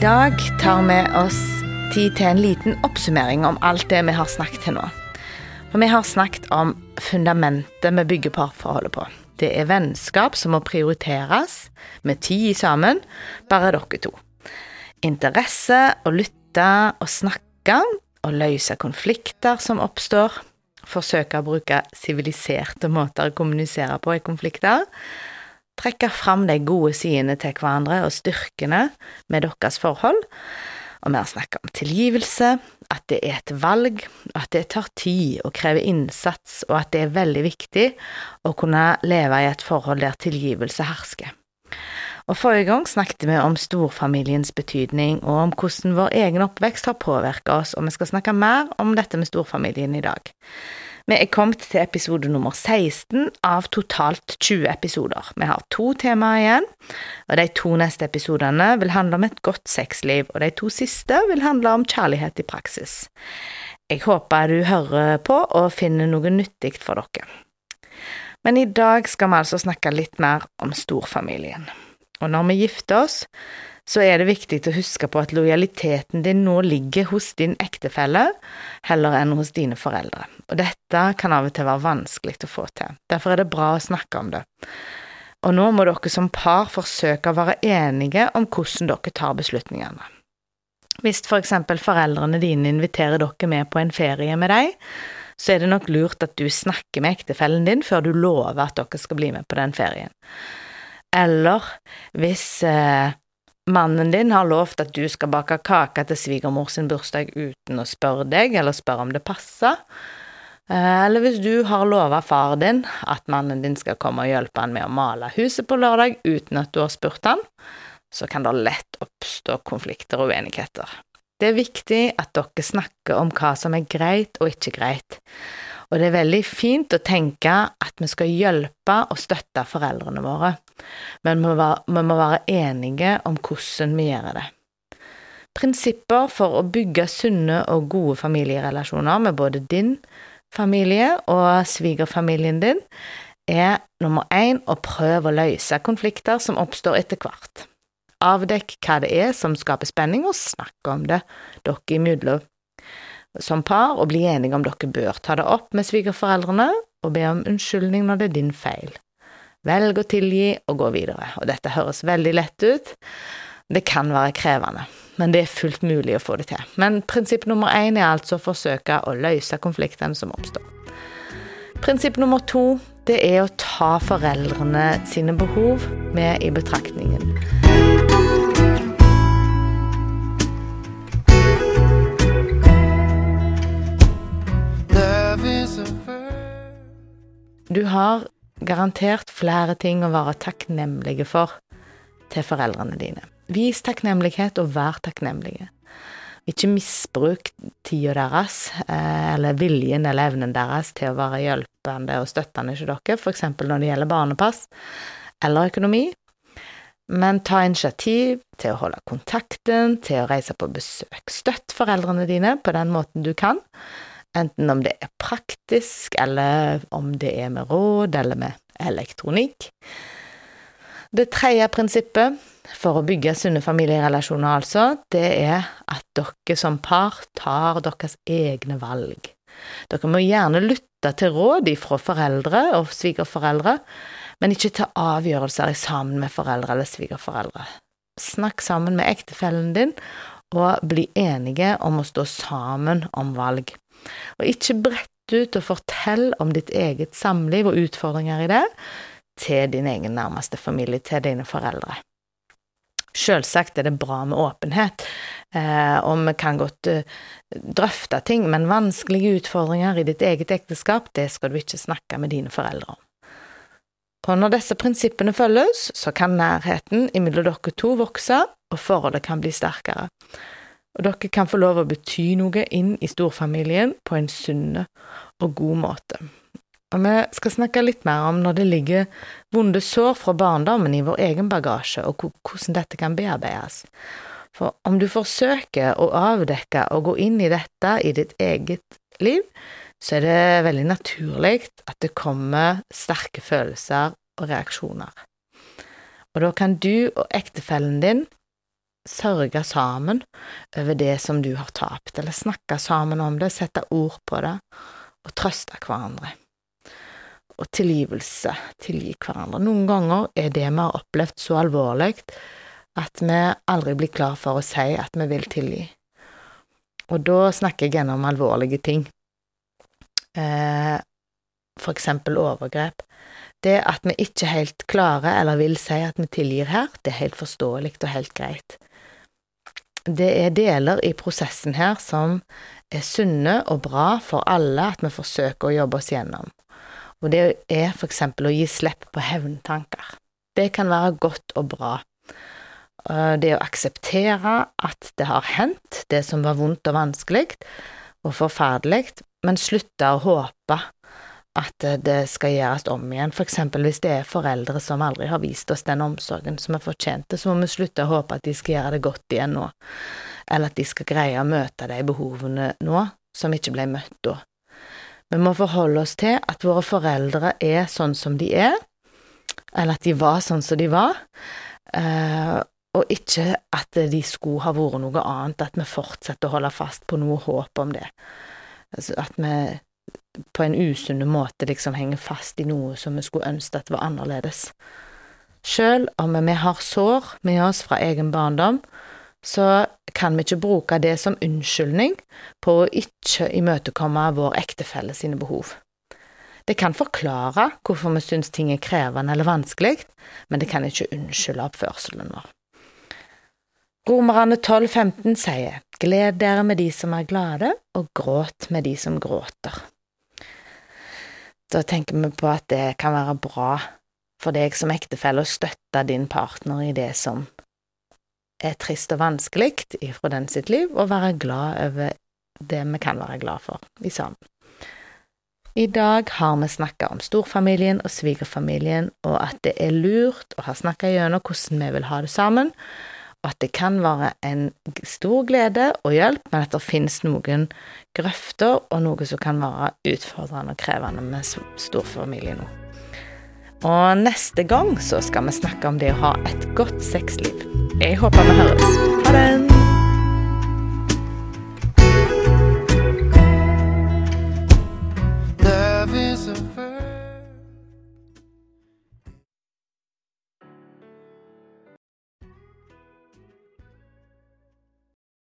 dag tar vi oss tid til en liten oppsummering om alt det vi har snakket til nå. For vi har snakket om fundamentet vi bygger parforholdet på. Det er vennskap som må prioriteres, med tid sammen, bare dere to. Interesse, å lytte og snakke, og løse konflikter som oppstår. Forsøke å bruke siviliserte måter å kommunisere på i konflikter trekke fram de gode sidene til hverandre og styrkene med deres forhold. Og vi har snakka om tilgivelse, at det er et valg, at det tar tid og krever innsats, og at det er veldig viktig å kunne leve i et forhold der tilgivelse hersker. Og Forrige gang snakket vi om storfamiliens betydning, og om hvordan vår egen oppvekst har påvirka oss, og vi skal snakke mer om dette med storfamilien i dag. Vi er kommet til episode nummer 16 av totalt 20 episoder. Vi har to temaer igjen, og de to neste episodene vil handle om et godt sexliv, og de to siste vil handle om kjærlighet i praksis. Jeg håper du hører på og finner noe nyttig for dere. Men i dag skal vi altså snakke litt mer om storfamilien. Og når vi gifter oss, så er det viktig å huske på at lojaliteten din nå ligger hos din ektefelle heller enn hos dine foreldre. Og dette kan av og til være vanskelig å få til. Derfor er det bra å snakke om det. Og nå må dere som par forsøke å være enige om hvordan dere tar beslutningene. Hvis for eksempel foreldrene dine inviterer dere med på en ferie med deg, så er det nok lurt at du snakker med ektefellen din før du lover at dere skal bli med på den ferien. Eller hvis eh, mannen din har lovt at du skal bake kake til svigermor sin bursdag uten å spørre deg, eller spørre om det passer. Eh, eller hvis du har lova far din at mannen din skal komme og hjelpe han med å male huset på lørdag uten at du har spurt han, så kan det lett oppstå konflikter og uenigheter. Det er viktig at dere snakker om hva som er greit og ikke greit, og det er veldig fint å tenke at vi skal hjelpe og støtte foreldrene våre, men vi må være enige om hvordan vi gjør det. Prinsipper for å bygge sunne og gode familierelasjoner med både din familie og svigerfamilien din er nummer én å prøve å løse konflikter som oppstår etter hvert. Avdekk hva det er som skaper spenning, og snakk om det dere imellom som par og bli enige om dere bør ta det opp med svigerforeldrene og be om unnskyldning når det er din feil. Velg å tilgi og gå videre, og dette høres veldig lett ut. Det kan være krevende, men det er fullt mulig å få det til. Men prinsipp nummer én er altså å forsøke å løse konfliktene som oppstår. Prinsipp nummer to det er å ta foreldrene sine behov med i betraktningen. Du har garantert flere ting å være takknemlige for til foreldrene dine. Vis takknemlighet og vær takknemlige. Ikke misbruk tida deres, eh, eller viljen eller evnen deres til å være hjelpende og støttende til dere, f.eks. når det gjelder barnepass eller økonomi. Men ta initiativ til å holde kontakten, til å reise på besøk. Støtt foreldrene dine på den måten du kan, Enten om det er praktisk, eller om det er med råd, eller med elektronikk. Det tredje prinsippet for å bygge sunne familierelasjoner, altså, det er at dere som par tar deres egne valg. Dere må gjerne lytte til råd fra foreldre og svigerforeldre, men ikke ta avgjørelser sammen med foreldre eller svigerforeldre. Snakk sammen med ektefellen din, og bli enige om å stå sammen om valg. Og ikke brett ut og fortell om ditt eget samliv og utfordringer i det til din egen nærmeste familie, til dine foreldre. Sjølsagt er det bra med åpenhet, eh, og vi kan godt eh, drøfte ting, men vanskelige utfordringer i ditt eget ekteskap, det skal du ikke snakke med dine foreldre om. Og når disse prinsippene følges, så kan nærheten mellom dere to vokse, og forholdet kan bli sterkere og dere kan få lov å bety noe inn i storfamilien på en sunn og god måte. Og vi skal snakke litt mer om når det ligger vonde sår fra barndommen i vår egen bagasje, og hvordan dette kan bearbeides. For om du forsøker å avdekke og gå inn i dette i ditt eget liv, så er det veldig naturlig at det kommer sterke følelser og reaksjoner. Og da kan du og ektefellen din sørge sammen over det som du har tapt, eller snakke sammen om det, sette ord på det, og trøste hverandre. Og tilgivelse, tilgi hverandre. Noen ganger er det vi har opplevd så alvorlig at vi aldri blir klar for å si at vi vil tilgi. Og da snakker jeg gjennom alvorlige ting. Eh, for eksempel overgrep. Det at vi ikke helt klarer eller vil si at vi tilgir her, det er helt forståelig og helt greit. Det er deler i prosessen her som er sunne og bra for alle at vi forsøker å jobbe oss gjennom. Og det er eksempel å gi slipp på hevntanker. Det kan være godt og bra. Eh, det å akseptere at det har hendt, det som var vondt og vanskelig og forferdelig, men slutte å håpe at det skal gjøres om igjen. Eksempel hvis det er foreldre som aldri har vist oss den omsorgen som vi fortjente, så må vi slutte å håpe at de skal gjøre det godt igjen nå, eller at de skal greie å møte de behovene nå som ikke ble møtt da. Vi må forholde oss til at våre foreldre er sånn som de er, eller at de var sånn som de var, eh, og ikke at de skulle ha vært noe annet, at vi fortsetter å holde fast på noe håp om det. Altså at vi på en usunn måte liksom henger fast i noe som vi skulle ønske at var annerledes. Sjøl om vi har sår med oss fra egen barndom, så kan vi ikke bruke det som unnskyldning på å ikke imøtekomme vår ektefelle sine behov. Det kan forklare hvorfor vi syns ting er krevende eller vanskelig, men det kan ikke unnskylde oppførselen vår. Romerne 12,15 sier, Gled dere med de som er glade, og gråt med de som gråter. Da tenker vi på at det kan være bra for deg som ektefelle å støtte din partner i det som er trist og vanskelig ifra den sitt liv, og være glad over det vi kan være glad for i sammen. I dag har vi snakka om storfamilien og svigerfamilien, og at det er lurt å ha snakka gjennom hvordan vi vil ha det sammen, at det kan være en stor glede og hjelp, men at det finnes noen grøfter og noe som kan være utfordrende og krevende med storfamilie nå. Og neste gang så skal vi snakke om det å ha et godt sexliv. Jeg håper vi høres. Ha det!